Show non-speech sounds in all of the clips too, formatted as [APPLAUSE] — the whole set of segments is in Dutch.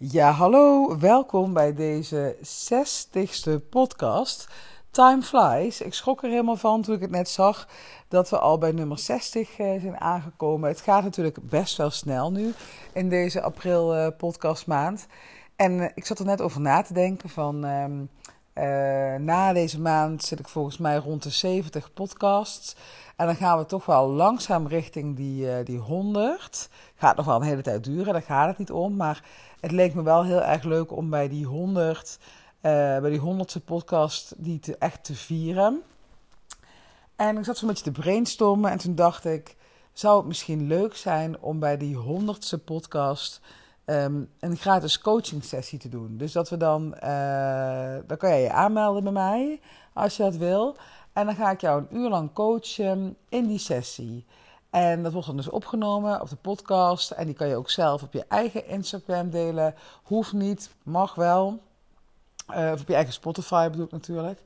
Ja, hallo, welkom bij deze 60ste podcast. Time flies. Ik schrok er helemaal van toen ik het net zag dat we al bij nummer 60 eh, zijn aangekomen. Het gaat natuurlijk best wel snel nu in deze april uh, podcastmaand. En eh, ik zat er net over na te denken van ehm, na deze maand zit ik volgens mij rond de 70 podcasts. En dan gaan we toch wel langzaam richting die, die 100. Gaat nog wel een hele tijd duren, daar gaat het niet om. Maar het leek me wel heel erg leuk om bij die 100, uh, bij die 100ste podcast, die te, echt te vieren. En ik zat zo'n beetje te brainstormen en toen dacht ik, zou het misschien leuk zijn om bij die 100ste podcast um, een gratis coaching sessie te doen. Dus dat we dan, uh, dan kan jij je aanmelden bij mij als je dat wil. En dan ga ik jou een uur lang coachen in die sessie. En dat wordt dan dus opgenomen op de podcast. En die kan je ook zelf op je eigen Instagram delen. Hoeft niet, mag wel. Uh, of op je eigen Spotify bedoel ik natuurlijk.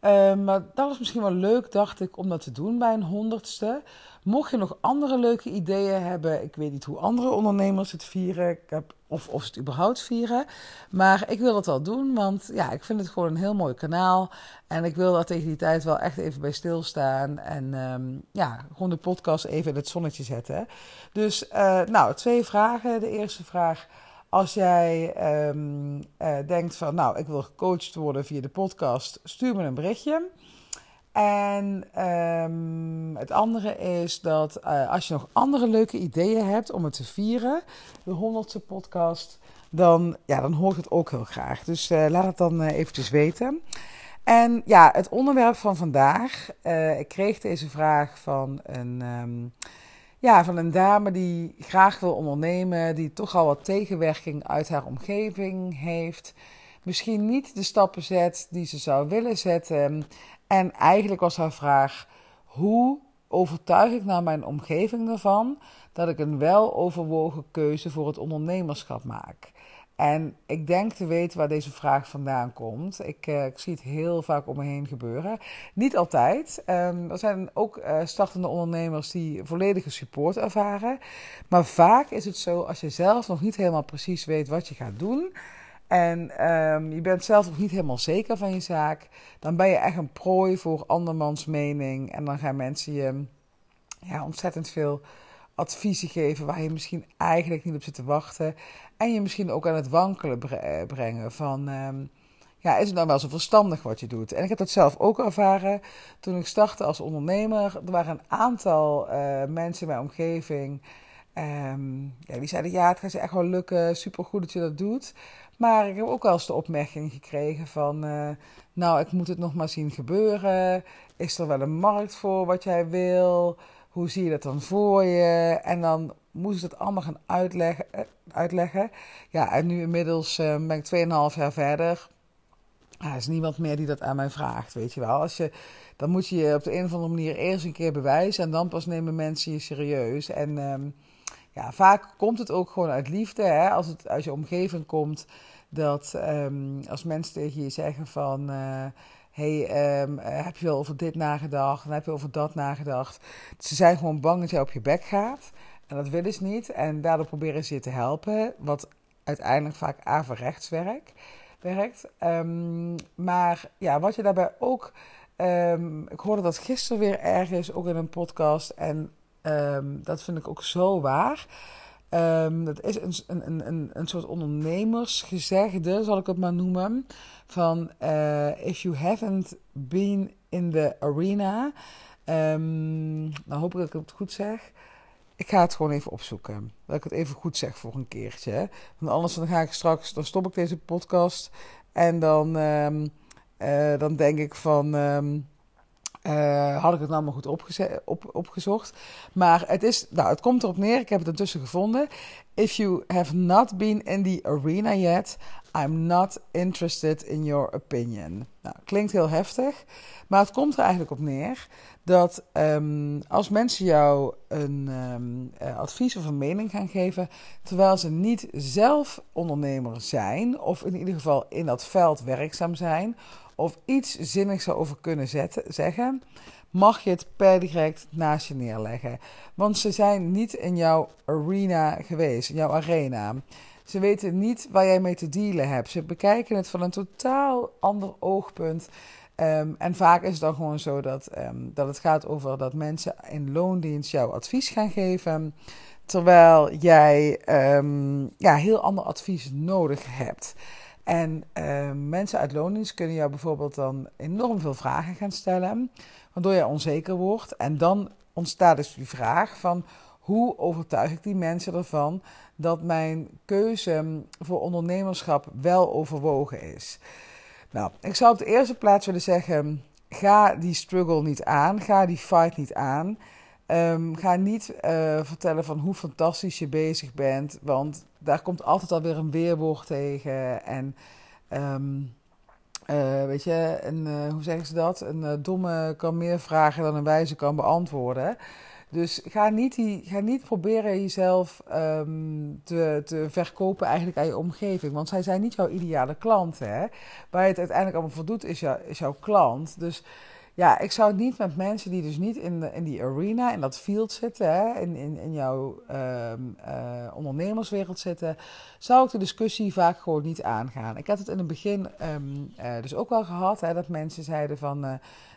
Uh, maar dat was misschien wel leuk, dacht ik, om dat te doen bij een honderdste. Mocht je nog andere leuke ideeën hebben, ik weet niet hoe andere ondernemers het vieren, ik heb, of, of ze het überhaupt vieren. Maar ik wil dat wel doen, want ja, ik vind het gewoon een heel mooi kanaal. En ik wil daar tegen die tijd wel echt even bij stilstaan. En um, ja, gewoon de podcast even in het zonnetje zetten. Dus, uh, nou, twee vragen. De eerste vraag. Als jij um, uh, denkt van, nou, ik wil gecoacht worden via de podcast, stuur me een berichtje. En um, het andere is dat uh, als je nog andere leuke ideeën hebt om het te vieren, de honderdste podcast, dan, ja, dan hoor ik het ook heel graag. Dus uh, laat het dan uh, eventjes weten. En ja, het onderwerp van vandaag. ik kreeg deze vraag van een, um, ja, van een dame die graag wil ondernemen, die toch al wat tegenwerking uit haar omgeving heeft. Misschien niet de stappen zet die ze zou willen zetten. En eigenlijk was haar vraag: hoe overtuig ik nou mijn omgeving ervan dat ik een weloverwogen keuze voor het ondernemerschap maak? En ik denk te weten waar deze vraag vandaan komt. Ik, uh, ik zie het heel vaak om me heen gebeuren. Niet altijd. Um, er zijn ook uh, startende ondernemers die volledige support ervaren. Maar vaak is het zo, als je zelf nog niet helemaal precies weet wat je gaat doen en um, je bent zelf nog niet helemaal zeker van je zaak, dan ben je echt een prooi voor andermans mening. En dan gaan mensen je ja, ontzettend veel adviezen geven waar je misschien eigenlijk niet op zit te wachten. En je misschien ook aan het wankelen eh, brengen van, um, ja, is het nou wel zo verstandig wat je doet? En ik heb dat zelf ook ervaren toen ik startte als ondernemer. Er waren een aantal uh, mensen in mijn omgeving um, ja, die zeiden, ja, het gaat je echt wel lukken, supergoed dat je dat doet. Maar ik heb ook wel eens de opmerking gekregen van, uh, nou, ik moet het nog maar zien gebeuren. Is er wel een markt voor wat jij wil? Hoe zie je dat dan voor je? En dan moest ik het allemaal gaan uitleggen. Uh, uitleggen. Ja, en nu inmiddels uh, ben ik 2,5 jaar verder. Er is niemand meer die dat aan mij vraagt, weet je wel. Als je, dan moet je je op de een of andere manier eerst een keer bewijzen... en dan pas nemen mensen je serieus. En... Um, ja, vaak komt het ook gewoon uit liefde. Hè? Als het uit je omgeving komt, dat um, als mensen tegen je zeggen van... Uh, hey, um, heb je wel over dit nagedacht? En heb je over dat nagedacht? Ze zijn gewoon bang dat jij op je bek gaat. En dat willen ze niet. En daardoor proberen ze je te helpen. Wat uiteindelijk vaak averechts werkt. werkt. Um, maar ja, wat je daarbij ook... Um, ik hoorde dat gisteren weer ergens, ook in een podcast. En dat vind ik ook zo waar. Um, dat is een, een, een, een soort ondernemersgezegde, zal ik het maar noemen. Van uh, if you haven't been in the arena. Um, dan hoop ik dat ik het goed zeg. Ik ga het gewoon even opzoeken. Dat ik het even goed zeg voor een keertje. Want anders dan ga ik straks, dan stop ik deze podcast. En dan, um, uh, dan denk ik van. Uh, had ik het nou maar goed op, opgezocht. Maar het, is, nou, het komt erop neer, ik heb het ertussen gevonden. If you have not been in the arena yet, I'm not interested in your opinion. Nou, klinkt heel heftig, maar het komt er eigenlijk op neer dat um, als mensen jou een um, advies of een mening gaan geven, terwijl ze niet zelf ondernemer zijn, of in ieder geval in dat veld werkzaam zijn, of iets zinnigs over kunnen zetten, zeggen, mag je het per direct naast je neerleggen. Want ze zijn niet in jouw arena geweest, in jouw arena. Ze weten niet waar jij mee te dealen hebt. Ze bekijken het van een totaal ander oogpunt. Ehm, en vaak is het dan gewoon zo dat, ehm, dat het gaat over dat mensen in loondienst jouw advies gaan geven. Terwijl jij um, ja, heel ander advies nodig hebt. En mensen uit loondienst kunnen jou bijvoorbeeld dan enorm veel vragen gaan stellen. Waardoor je onzeker wordt. En dan ontstaat dus die vraag van hoe overtuig ik die mensen ervan dat mijn keuze voor ondernemerschap wel overwogen is. Nou, ik zou op de eerste plaats willen zeggen: ga die struggle niet aan, ga die fight niet aan. Um, ga niet uh, vertellen van hoe fantastisch je bezig bent, want daar komt altijd alweer een weerwoord tegen. En um, uh, weet je, een, uh, hoe zeggen ze dat? Een domme kan meer vragen dan een wijze kan beantwoorden. Dus ga niet, die, ga niet proberen jezelf um, te, te verkopen eigenlijk aan je omgeving. Want zij zijn niet jouw ideale klanten. Hè? Waar je het uiteindelijk allemaal voor doet, is, is jouw klant. Dus ja, ik zou het niet met mensen die dus niet in, in die arena, in dat field zitten, hè, in, in, in jouw um, uh, ondernemerswereld zitten, zou ik de discussie vaak gewoon niet aangaan. Ik had het in het begin um, uh, dus ook wel gehad, hè, dat mensen zeiden van, uh,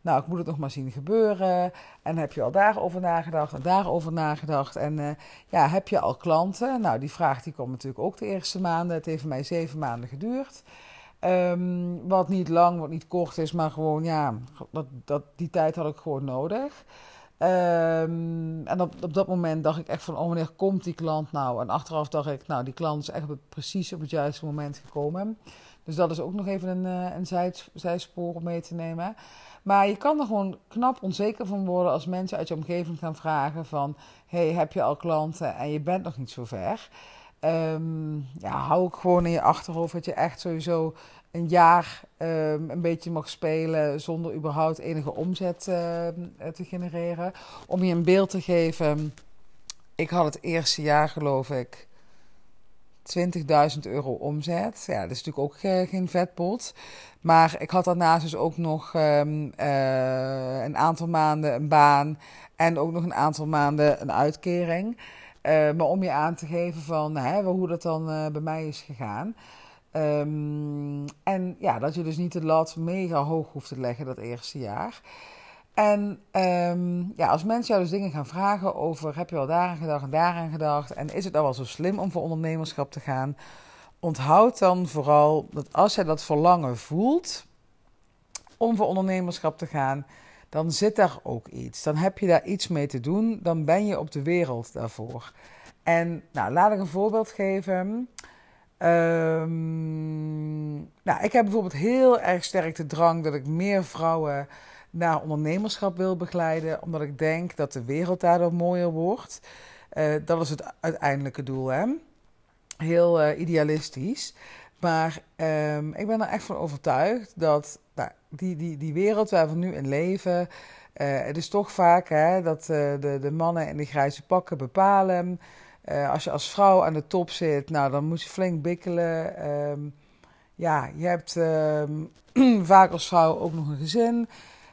nou, ik moet het nog maar zien gebeuren. En heb je al daarover nagedacht en daarover nagedacht. En ja, heb je al klanten? Nou, die vraag die komt natuurlijk ook de eerste maanden. Het heeft mij zeven maanden geduurd. Um, wat niet lang, wat niet kort is, maar gewoon ja, dat, dat, die tijd had ik gewoon nodig. Um, en op, op dat moment dacht ik echt van, oh wanneer komt die klant nou? En achteraf dacht ik, nou die klant is echt precies op het juiste moment gekomen. Dus dat is ook nog even een, eh, een zij, zijspoor om mee te nemen. Maar je kan er gewoon knap onzeker van worden als mensen uit je omgeving gaan vragen van... hey, heb je al klanten en je bent nog niet zo ver? Um, ja, hou ik gewoon in je achterhoofd dat je echt sowieso een jaar um, een beetje mag spelen zonder überhaupt enige omzet uh, te genereren. Om je een beeld te geven, ik had het eerste jaar geloof ik 20.000 euro omzet. Ja, dat is natuurlijk ook uh, geen vetpot. Maar ik had daarnaast dus ook nog uh, een aantal maanden een baan en ook nog een aantal maanden een uitkering. Uh, maar om je aan te geven van hè, hoe dat dan uh, bij mij is gegaan. Um, en ja, dat je dus niet de lat mega hoog hoeft te leggen dat eerste jaar. En um, ja, als mensen jou dus dingen gaan vragen over heb je al daaraan gedacht en daaraan gedacht en is het nou wel zo slim om voor ondernemerschap te gaan, onthoud dan vooral dat als jij dat verlangen voelt om voor ondernemerschap te gaan, dan zit daar ook iets. Dan heb je daar iets mee te doen. Dan ben je op de wereld daarvoor. En nou, laat ik een voorbeeld geven. Um, nou, ik heb bijvoorbeeld heel erg sterk de drang dat ik meer vrouwen naar ondernemerschap wil begeleiden, omdat ik denk dat de wereld daardoor mooier wordt. Uh, dat is het uiteindelijke doel, hè? Heel uh, idealistisch. Maar um, ik ben er echt van overtuigd dat die, die, die wereld waar we nu in leven. Uh, het is toch vaak hè, dat uh, de, de mannen in de grijze pakken bepalen. Uh, als je als vrouw aan de top zit, nou, dan moet je flink bikkelen. Um, ja, je hebt um, [CLEARS THROAT] vaak als vrouw ook nog een gezin.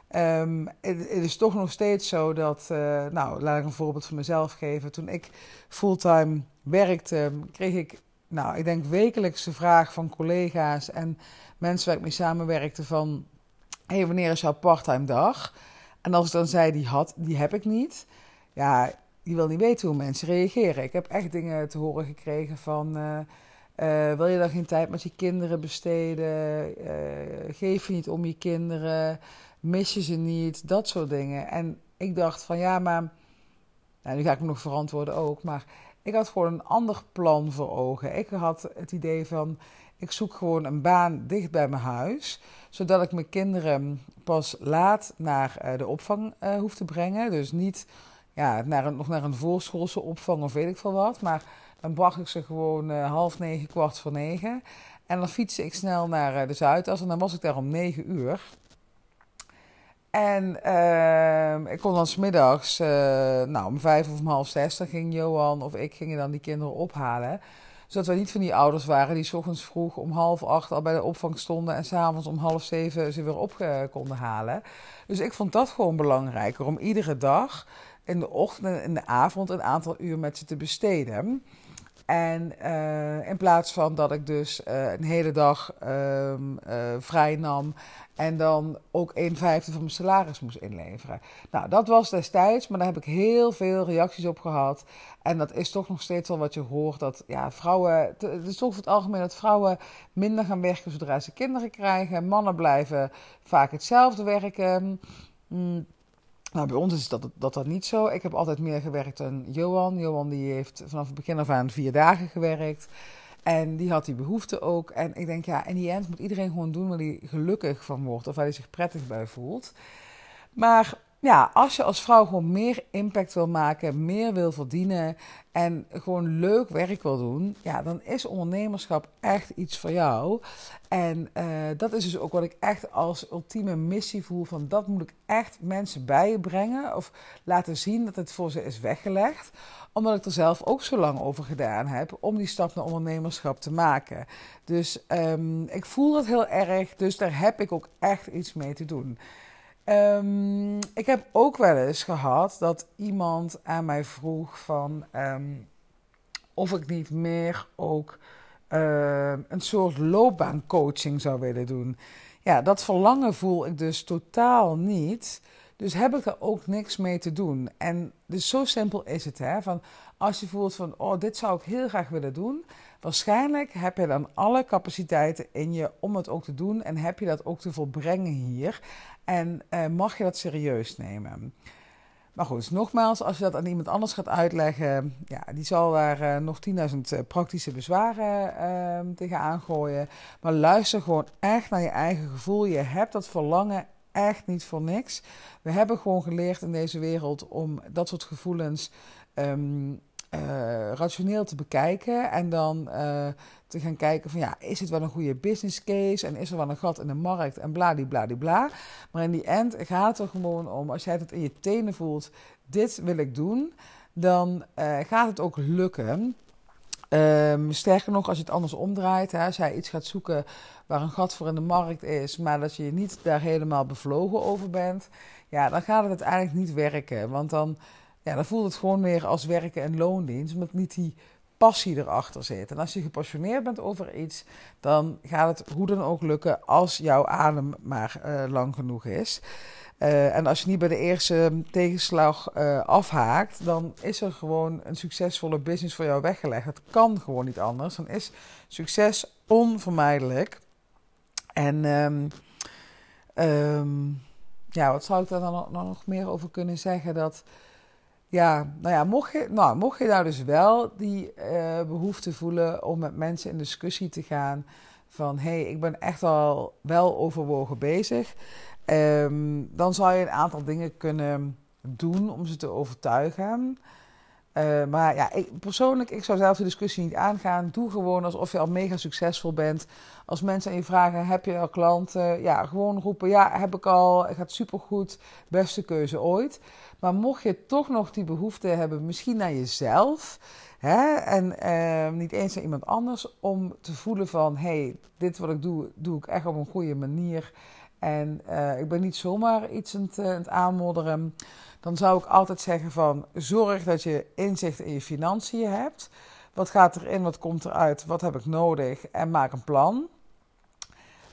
Het, het, is toch nog steeds zo dat, nou, laat ik een voorbeeld van mezelf geven. Toen ik fulltime werkte, kreeg ik, nou, ik denk wekelijks de vraag van collega's en mensen waar ik mee samenwerkte van... hey, wanneer is jouw parttime dag? En als ik dan zei, die, had, die heb ik niet... Ja, je wil niet weten hoe mensen reageren. Ik heb echt dingen te horen gekregen van... Uh, uh, wil je dan geen tijd met je kinderen besteden? Uh, geef je niet om je kinderen? Mis je ze niet? Dat soort dingen. En ik dacht van ja, maar... Nou, nu ga ik me nog verantwoorden ook, maar... Ik had gewoon een ander plan voor ogen. Ik had het idee van ik zoek gewoon een baan dicht bij mijn huis, zodat ik mijn kinderen pas laat naar uh, de opvang uh, hoef te brengen. Dus niet ja, naar een, nog naar een voorschoolse opvang of weet ik veel wat. Maar dan bracht ik ze gewoon uh, half negen, kwart voor negen. En dan fietste ik snel naar de Zuidas en dan was ik daar om negen uur. En uh, ik kon dan smiddags, uh, nou om vijf of om half zes, dan ging Johan of ik gingen dan die kinderen ophalen zodat we niet van die ouders waren die s ochtends vroeg om half acht al bij de opvang stonden en s'avonds om half zeven ze weer op konden halen. Dus ik vond dat gewoon belangrijker om iedere dag in de ochtend en in de avond een aantal uur met ze te besteden. En uh, in plaats van dat ik dus uh, een hele dag uh, vrij nam en dan ook een vijfde van mijn salaris moest inleveren. Nou, dat was destijds, maar daar heb ik heel veel reacties op gehad. En dat is toch nog steeds al wat je hoort. Dat ja, vrouwen, het is toch voor het algemeen dat vrouwen minder gaan werken zodra ze kinderen krijgen. Mannen blijven vaak hetzelfde werken. Mm. Nou, bij ons is dat, dat dat niet zo. Ik heb altijd meer gewerkt dan Johan. Johan die heeft vanaf het begin af aan vier dagen gewerkt. En die had die behoefte ook. En ik denk, ja, in die end moet iedereen gewoon doen waar hij gelukkig van wordt. Of waar hij zich prettig bij voelt. Maar ja, als je als vrouw gewoon meer impact wil maken, meer wil verdienen en gewoon leuk werk wil doen, ja, dan is ondernemerschap echt iets voor jou. En uh, dat is dus ook wat ik echt als ultieme missie voel: van dat moet ik echt mensen bijbrengen of laten zien dat het voor ze is weggelegd omdat ik er zelf ook zo lang over gedaan heb om die stap naar ondernemerschap te maken. Dus um, ik voel dat heel erg, dus daar heb ik ook echt iets mee te doen. Um, ik heb ook wel eens gehad dat iemand aan mij vroeg van um, of ik niet meer ook uh, een soort loopbaancoaching zou willen doen. Ja, dat verlangen voel ik dus totaal niet. Dus heb ik er ook niks mee te doen. En dus zo simpel is het. Hè? Van als je voelt van, oh, dit zou ik heel graag willen doen. Waarschijnlijk heb je dan alle capaciteiten in je om het ook te doen. En heb je dat ook te volbrengen hier. En eh, mag je dat serieus nemen. Maar goed, nogmaals, als je dat aan iemand anders gaat uitleggen, ja, die zal daar uh, nog 10.000 uh, praktische bezwaren uh, tegenaan gooien. Maar luister gewoon echt naar je eigen gevoel. Je hebt dat verlangen echt niet voor niks. We hebben gewoon geleerd in deze wereld om dat soort gevoelens um, uh, rationeel te bekijken. En dan uh, te gaan kijken van ja, is het wel een goede business case? En is er wel een gat in de markt? En bladibladibla. Maar in die end gaat het er gewoon om, als jij het in je tenen voelt, dit wil ik doen. Dan uh, gaat het ook lukken. Um, sterker nog, als je het anders omdraait, hè, als jij iets gaat zoeken waar een gat voor in de markt is, maar dat je niet daar helemaal bevlogen over bent, ja, dan gaat het uiteindelijk niet werken. Want dan, ja, dan voelt het gewoon meer als werken en loondienst, omdat niet die passie erachter zit. En als je gepassioneerd bent over iets, dan gaat het hoe dan ook lukken als jouw adem maar uh, lang genoeg is. Uh, en als je niet bij de eerste tegenslag uh, afhaakt, dan is er gewoon een succesvolle business voor jou weggelegd. Het kan gewoon niet anders. Dan is succes onvermijdelijk. En um, um, ja, wat zou ik daar dan nog meer over kunnen zeggen? Dat, ja, nou ja, mocht je nou, mocht je nou dus wel die uh, behoefte voelen om met mensen in discussie te gaan van hé, hey, ik ben echt al wel overwogen bezig. Um, dan zou je een aantal dingen kunnen doen om ze te overtuigen. Uh, maar ja, ik, persoonlijk, ik zou zelf de discussie niet aangaan. Doe gewoon alsof je al mega succesvol bent. Als mensen aan je vragen, heb je al klanten? Ja, gewoon roepen, ja, heb ik al, het gaat supergoed, beste keuze ooit. Maar mocht je toch nog die behoefte hebben, misschien naar jezelf... Hè, en uh, niet eens naar iemand anders, om te voelen van... hé, hey, dit wat ik doe, doe ik echt op een goede manier... En uh, ik ben niet zomaar iets aan het, uh, aan het, aanmodderen. Dan zou ik altijd zeggen van zorg dat je inzicht in je financiën hebt. Wat gaat erin, wat komt eruit, wat heb ik nodig en maak een plan.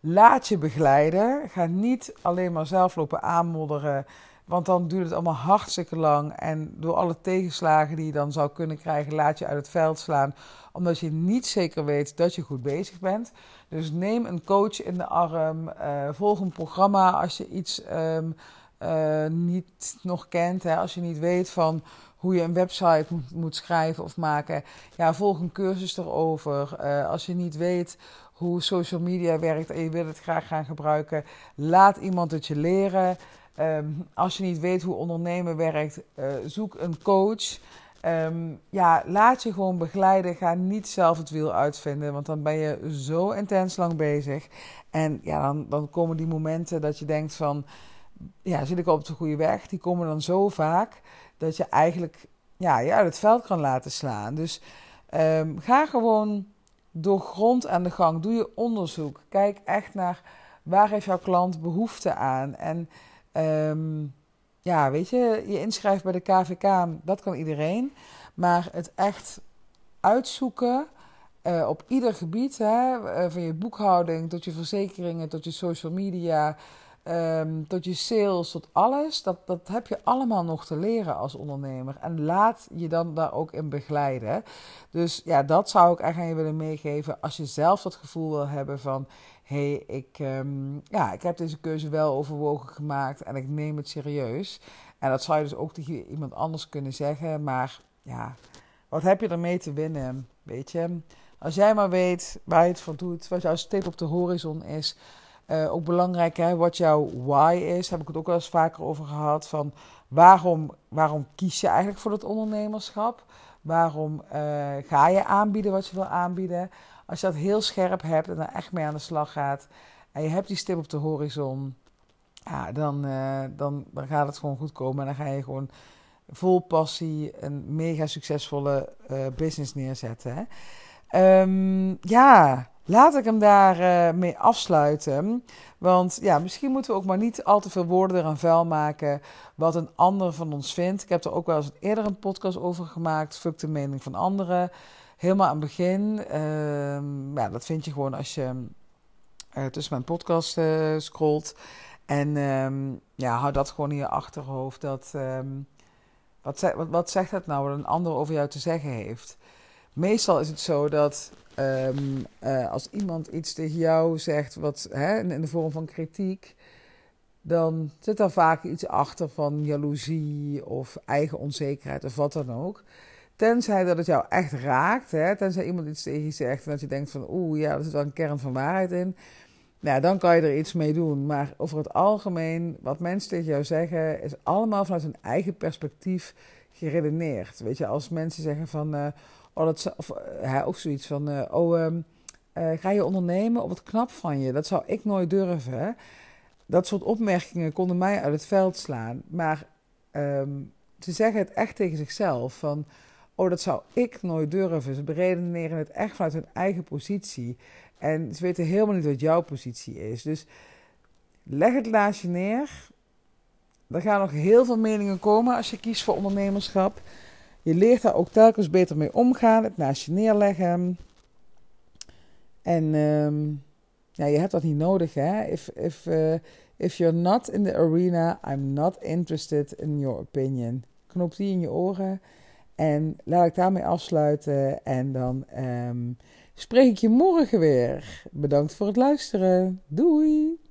Laat je begeleiden. Ga niet alleen maar zelf lopen aanmodderen. Want dan duurt het allemaal hartstikke lang. En door alle tegenslagen die je dan zou kunnen krijgen, laat je uit het veld slaan. Omdat je niet zeker weet dat je goed bezig bent. Dus neem een coach in de arm. Uh, volg een programma als je iets um, uh, niet nog kent. Hè, als je niet weet van hoe je een website moet, schrijven of maken. Ja, volg een cursus erover. Uh, als je niet weet hoe social media werkt en je wil het graag gaan gebruiken, laat iemand het je leren. Um, als je niet weet hoe ondernemen werkt, uh, zoek een coach. Um, ja, laat je gewoon begeleiden. Ga niet zelf het wiel uitvinden, want dan ben je zo intens lang bezig. En ja, dan, dan komen die momenten dat je denkt van, ja, zit ik op de goede weg? Die komen dan zo vaak dat je eigenlijk ja, je uit het veld kan laten slaan. Dus um, ga gewoon door grond aan de gang. Doe je onderzoek. Kijk echt naar waar heeft jouw klant behoefte aan. En um, ja, weet je, je inschrijft bij de KVK, dat kan iedereen. Maar het echt uitzoeken uh, op ieder gebied, hè, van je boekhouding tot je verzekeringen, tot je social media, um, tot je sales, tot alles. Dat, dat heb je allemaal nog te leren als ondernemer. En laat je dan daar ook in begeleiden. Dus ja, dat zou ik echt aan je willen meegeven. Als je zelf dat gevoel wil hebben van hey, ik, um, ja, ik heb deze keuze wel overwogen gemaakt en ik neem het serieus. En dat zou je dus ook tegen iemand anders kunnen zeggen. Maar ja, wat heb je ermee te winnen? Weet je, als jij maar weet waar je het voor doet, wat jouw stip op de horizon is. Uh, ook belangrijk, hè, wat jouw why is. Daar heb ik het ook wel eens vaker over gehad. Van waarom, waarom kies je eigenlijk voor het ondernemerschap? Waarom uh, ga je aanbieden wat je wil aanbieden? Als je dat heel scherp hebt en er echt mee aan de slag gaat. En je hebt die stip op de horizon. Ja, dan, uh, dan, dan gaat het gewoon goed komen. En dan ga je gewoon vol passie een mega succesvolle business neerzetten. Hè? Um, ja, Laat ik hem daar uh, mee afsluiten. Want ja, misschien moeten we ook maar niet al te veel woorden eraan vuil maken wat een ander van ons vindt. Ik heb er ook wel eens eerder een podcast over gemaakt. Fuck de mening van anderen. Helemaal aan het begin. Uh, ja, dat vind je gewoon als je uh, tussen mijn podcast uh, scrolt. En um, ja, hou dat gewoon in je achterhoofd. Dat, um, wat, wat, wat zegt het nou wat een ander over jou te zeggen heeft? Meestal is het zo dat uh, als iemand iets tegen jou zegt, wat, hè, in de vorm van kritiek, dan zit daar vaak iets achter van jaloezie of eigen onzekerheid of wat dan ook. Tenzij dat het jou echt raakt, hè, tenzij iemand iets tegen je zegt en dat je denkt van oeh, ja, er zit wel een kern van waarheid in. Nou, dan kan je er iets mee doen. Maar over het algemeen, wat mensen tegen jou zeggen, is allemaal vanuit hun eigen perspectief geredeneerd. Weet je, als mensen zeggen van, uh, Oh, dat, of, uh, ook zoiets van, uh, oh, uh, ga je ondernemen? Of wat knap van je. Dat zou ik nooit durven. Dat soort opmerkingen konden mij uit het veld slaan. Maar um, ze zeggen het echt tegen zichzelf. Van, oh, dat zou ik nooit durven. Ze beredeneren het echt vanuit hun eigen positie. En ze weten helemaal niet wat jouw positie is. Dus leg het laatje neer. Er gaan nog heel veel meningen komen als je kiest voor ondernemerschap. Je leert daar ook telkens beter mee omgaan, het naast je neerleggen. En um, ja, je hebt dat niet nodig, hè. If, if, uh, if you're not in the arena, I'm not interested in your opinion. Knoop die in je oren. En laat ik daarmee afsluiten. En dan um, spreek ik je morgen weer. Bedankt voor het luisteren. Doei!